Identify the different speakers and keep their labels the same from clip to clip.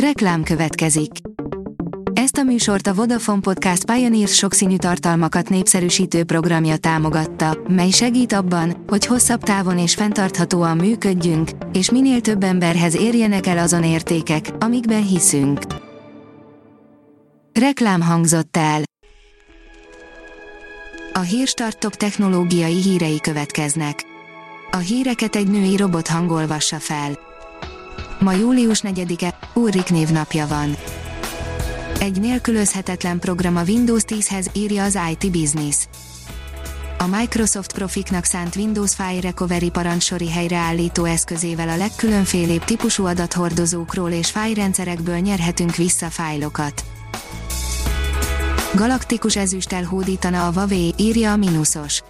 Speaker 1: Reklám következik. Ezt a műsort a Vodafone Podcast Pioneers sokszínű tartalmakat népszerűsítő programja támogatta, mely segít abban, hogy hosszabb távon és fenntarthatóan működjünk, és minél több emberhez érjenek el azon értékek, amikben hiszünk. Reklám hangzott el. A Hírstartok technológiai hírei következnek. A híreket egy női robot hangolvassa fel. Ma július 4-e, Ulrik névnapja van. Egy nélkülözhetetlen program a Windows 10-hez írja az IT Business. A Microsoft profiknak szánt Windows File Recovery parancsori helyreállító eszközével a legkülönfélébb típusú adathordozókról és fájrendszerekből nyerhetünk vissza fájlokat. Galaktikus ezüsttel hódítana a Huawei, írja a Minusos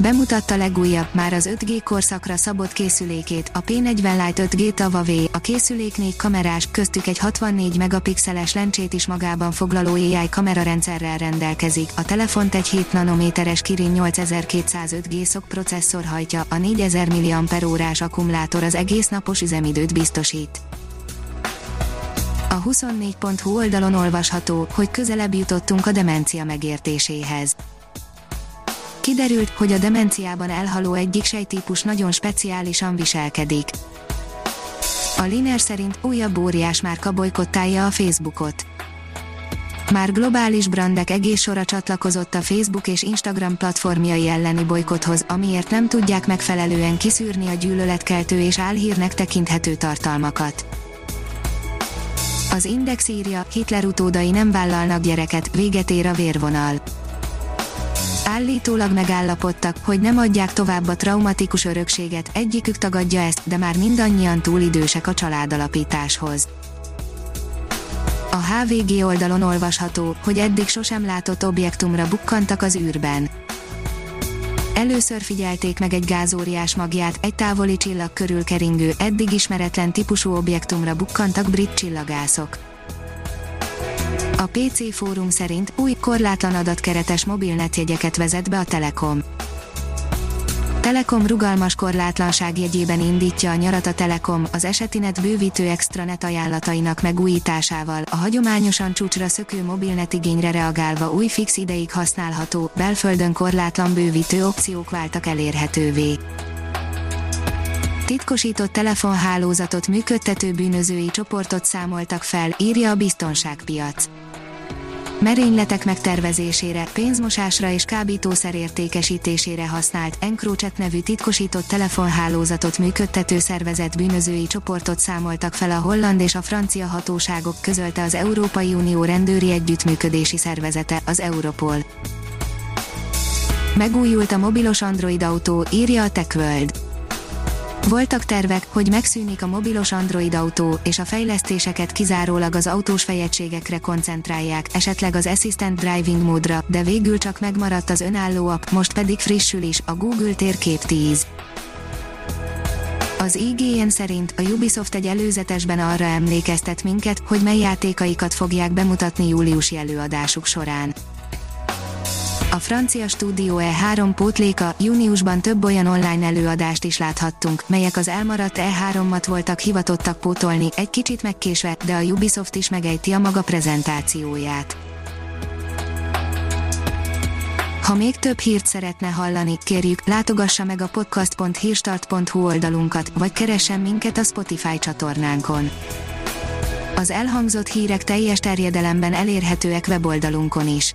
Speaker 1: bemutatta legújabb, már az 5G korszakra szabott készülékét, a P40 Lite 5G Huawei, a készülék négy kamerás, köztük egy 64 megapixeles lencsét is magában foglaló AI kamerarendszerrel rendelkezik, a telefont egy 7 nanométeres Kirin 8205 G szok processzor hajtja, a 4000 mAh akkumulátor az egész napos üzemidőt biztosít. A 24.hu oldalon olvasható, hogy közelebb jutottunk a demencia megértéséhez Kiderült, hogy a demenciában elhaló egyik sejtípus nagyon speciálisan viselkedik. A Liner szerint újabb óriás márka bolykottálja a Facebookot. Már globális brandek egész sora csatlakozott a Facebook és Instagram platformjai elleni bolykothoz, amiért nem tudják megfelelően kiszűrni a gyűlöletkeltő és álhírnek tekinthető tartalmakat. Az Index írja, Hitler utódai nem vállalnak gyereket, véget ér a vérvonal Állítólag megállapodtak, hogy nem adják tovább a traumatikus örökséget, egyikük tagadja ezt, de már mindannyian túl idősek a családalapításhoz. A HVG oldalon olvasható, hogy eddig sosem látott objektumra bukkantak az űrben. Először figyelték meg egy gázóriás magját, egy távoli csillag körül keringő, eddig ismeretlen típusú objektumra bukkantak brit csillagászok. A PC fórum szerint új korlátlan adatkeretes mobilnetjegyeket vezet be a Telekom. Telekom rugalmas korlátlanság jegyében indítja a nyarat a Telekom az esetinet bővítő extranet ajánlatainak megújításával, a hagyományosan csúcsra szökő mobilnet igényre reagálva új fix ideig használható, belföldön korlátlan bővítő opciók váltak elérhetővé. Titkosított telefonhálózatot működtető bűnözői csoportot számoltak fel, írja a biztonságpiac merényletek megtervezésére, pénzmosásra és kábítószer értékesítésére használt Encrochat nevű titkosított telefonhálózatot működtető szervezet bűnözői csoportot számoltak fel a holland és a francia hatóságok közölte az Európai Unió rendőri együttműködési szervezete, az Europol. Megújult a mobilos Android autó, írja a TechWorld. Voltak tervek, hogy megszűnik a mobilos Android autó, és a fejlesztéseket kizárólag az autós fejegységekre koncentrálják, esetleg az Assistant Driving módra, de végül csak megmaradt az önálló app, most pedig frissül is, a Google Térkép 10. Az IGN szerint a Ubisoft egy előzetesben arra emlékeztet minket, hogy mely játékaikat fogják bemutatni júliusi előadásuk során. A francia stúdió E3 pótléka júniusban több olyan online előadást is láthattunk, melyek az elmaradt E3-mat voltak hivatottak pótolni, egy kicsit megkésve, de a Ubisoft is megejti a maga prezentációját. Ha még több hírt szeretne hallani, kérjük, látogassa meg a podcast.hírstart.hu oldalunkat, vagy keressen minket a Spotify csatornánkon. Az elhangzott hírek teljes terjedelemben elérhetőek weboldalunkon is.